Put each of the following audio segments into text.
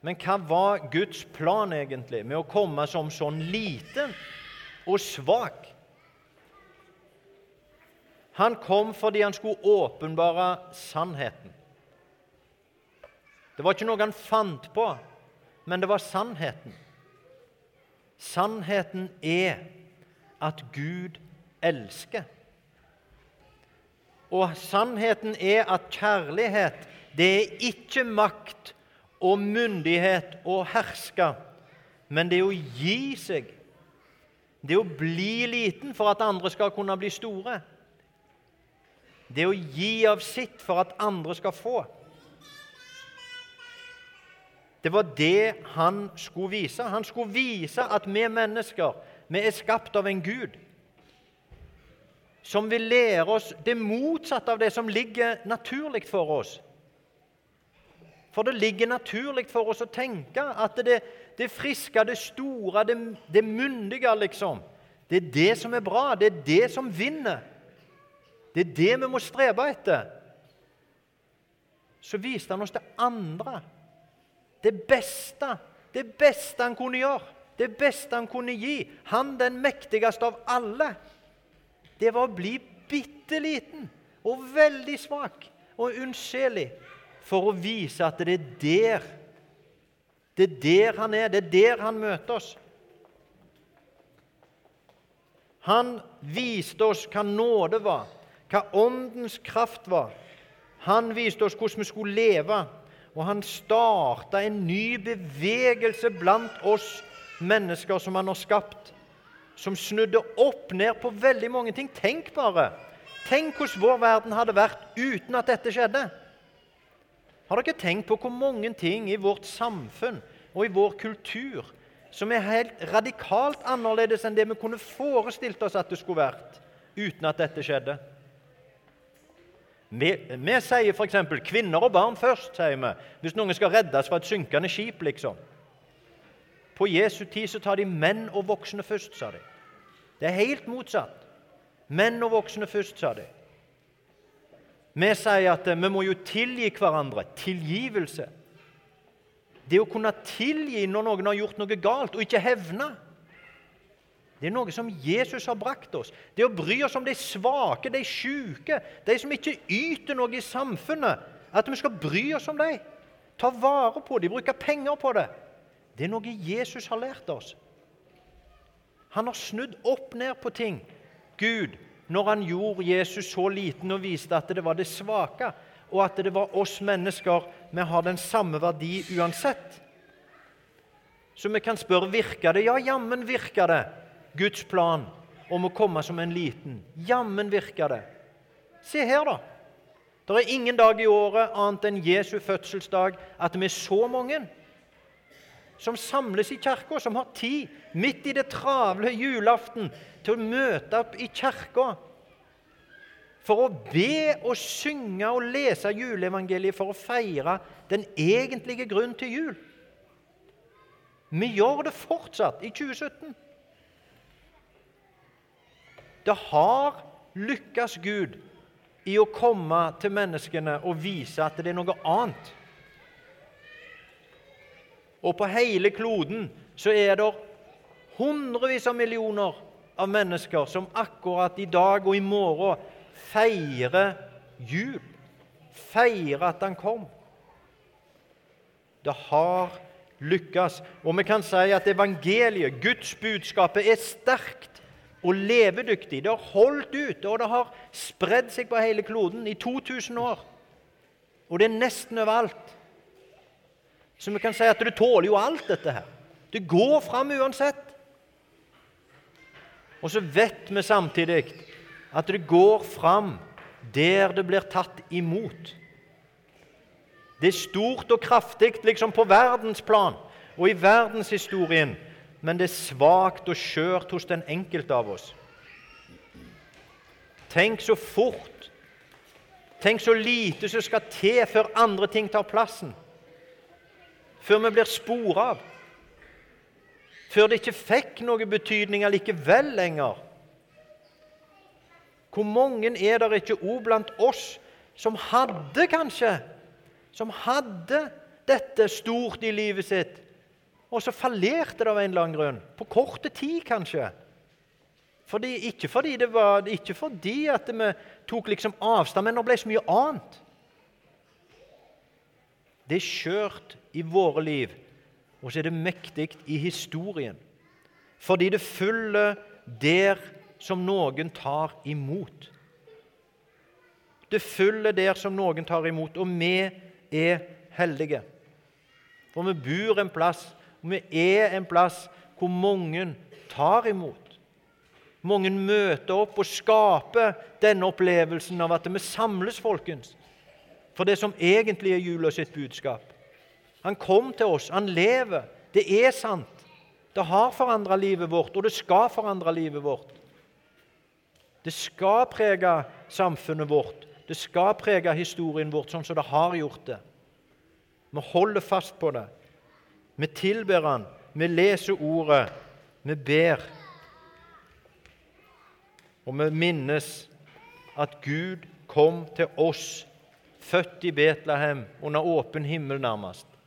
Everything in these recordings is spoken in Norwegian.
Men hva var Guds plan egentlig med å komme som sånn liten og svak? Han kom fordi han skulle åpenbare sannheten. Det var ikke noe han fant på, men det var sannheten. Sannheten er at Gud elsker. Og sannheten er at kjærlighet, det er ikke makt og myndighet og herske, men det å gi seg. Det å bli liten for at andre skal kunne bli store. Det å gi av sitt for at andre skal få. Det var det han skulle vise. Han skulle vise at vi mennesker vi er skapt av en Gud som vil lære oss det motsatte av det som ligger naturlig for oss. For det ligger naturlig for oss å tenke at det, det friske, det store, det, det myndige, liksom Det er det som er bra. Det er det som vinner. Det er det vi må strebe etter. Så viste han oss det andre. Det beste. Det beste han kunne gjøre. Det beste han kunne gi. Han den mektigste av alle. Det var å bli bitte liten og veldig svak og unnselig for å vise at det er der Det er der han er, det er der han møter oss. Han viste oss hva nåde var, hva Åndens kraft var. Han viste oss hvordan vi skulle leve, og han starta en ny bevegelse blant oss mennesker som han har skapt, som snudde opp ned på veldig mange ting. Tenk bare! Tenk hvordan vår verden hadde vært uten at dette skjedde. Har dere tenkt på hvor mange ting i vårt samfunn og i vår kultur som er helt radikalt annerledes enn det vi kunne forestilt oss at det skulle vært, uten at dette skjedde? Vi, vi sier f.eks. 'kvinner og barn først', sier vi, hvis noen skal reddes fra et synkende skip. liksom. På Jesu tid så tar de menn og voksne først, sa de. Det er helt motsatt. Menn og voksne først, sa de. Vi sier at vi må jo tilgi hverandre. Tilgivelse. Det å kunne tilgi når noen har gjort noe galt, og ikke hevne. Det er noe som Jesus har brakt oss. Det å bry oss om de svake, de syke, de som ikke yter noe i samfunnet. At vi skal bry oss om dem. Ta vare på dem, bruke penger på det. Det er noe Jesus har lært oss. Han har snudd opp ned på ting. Gud når han gjorde Jesus så liten og viste at det var det svake, og at det var oss mennesker vi har den samme verdi uansett. Så vi kan spørre virker det. Ja, jammen virker det. Guds plan om å komme som en liten. Jammen virker det. Se her, da. Det er ingen dag i året annet enn Jesu fødselsdag at vi er så mange som samles i kirka, som har tid midt i det travle julaften til å møte opp i kirka for å be og synge og lese juleevangeliet for å feire den egentlige grunnen til jul. Vi gjør det fortsatt i 2017. Det har lykkes Gud i å komme til menneskene og vise at det er noe annet. Og på hele kloden så er det hundrevis av millioner av mennesker som akkurat i dag og i morgen feirer jul. Feirer at han kom. Det har lykkes. Og vi kan si at evangeliet, Guds budskapet, er sterkt og levedyktig. Det har holdt ut, og det har spredd seg på hele kloden i 2000 år. Og det er nesten overalt. Så vi kan si at du tåler jo alt, dette her. Det går fram uansett. Og så vet vi samtidig at det går fram der det blir tatt imot. Det er stort og kraftig liksom på verdensplan og i verdenshistorien, men det er svakt og skjørt hos den enkelte av oss. Tenk så fort, tenk så lite som skal til før andre ting tar plassen. Før vi blir spora av. Før det ikke fikk noe betydning allikevel lenger. Hvor mange er det ikke òg blant oss som hadde kanskje Som hadde dette stort i livet sitt, og så fallerte det av en eller annen grunn. På korte tid, kanskje. Fordi, ikke, fordi det var, ikke fordi at vi tok liksom avstand, men det ble så mye annet. Det er skjørt i våre liv, og så er det mektig i historien. Fordi det følger der som noen tar imot. Det følger der som noen tar imot, og vi er heldige. For vi bor en plass, og vi er en plass hvor mange tar imot. Mange møter opp og skaper denne opplevelsen av at vi samles, folkens. For det som egentlig er jula sitt budskap. Han kom til oss, han lever. Det er sant. Det har forandra livet vårt, og det skal forandre livet vårt. Det skal prege samfunnet vårt, det skal prege historien vårt sånn som det har gjort det. Vi holder fast på det. Vi tilber Han, vi leser Ordet, vi ber. Og vi minnes at Gud kom til oss, født i Betlehem, under åpen himmel nærmest.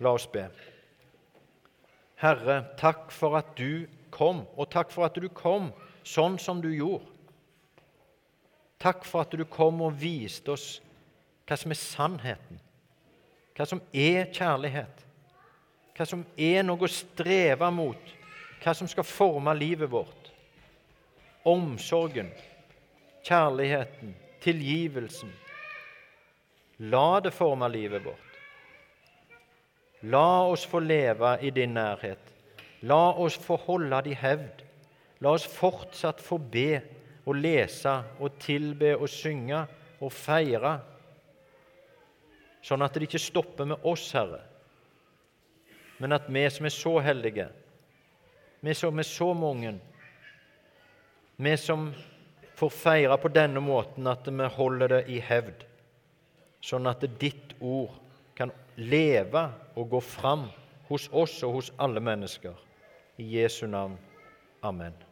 La oss be. Herre, takk for at du kom, og takk for at du kom sånn som du gjorde. Takk for at du kom og viste oss hva som er sannheten, hva som er kjærlighet, hva som er noe å streve mot, hva som skal forme livet vårt omsorgen, kjærligheten, tilgivelsen. La det forme livet vårt. La oss få leve i din nærhet. La oss få holde det i hevd. La oss fortsatt få be og lese og tilbe og synge og feire, sånn at det ikke stopper med oss, Herre, men at vi som er så heldige, vi som er så mange, vi som får feire på denne måten at vi holder det i hevd, sånn at ditt ord kan leve og gå fram hos oss og hos alle mennesker. I Jesu navn. Amen.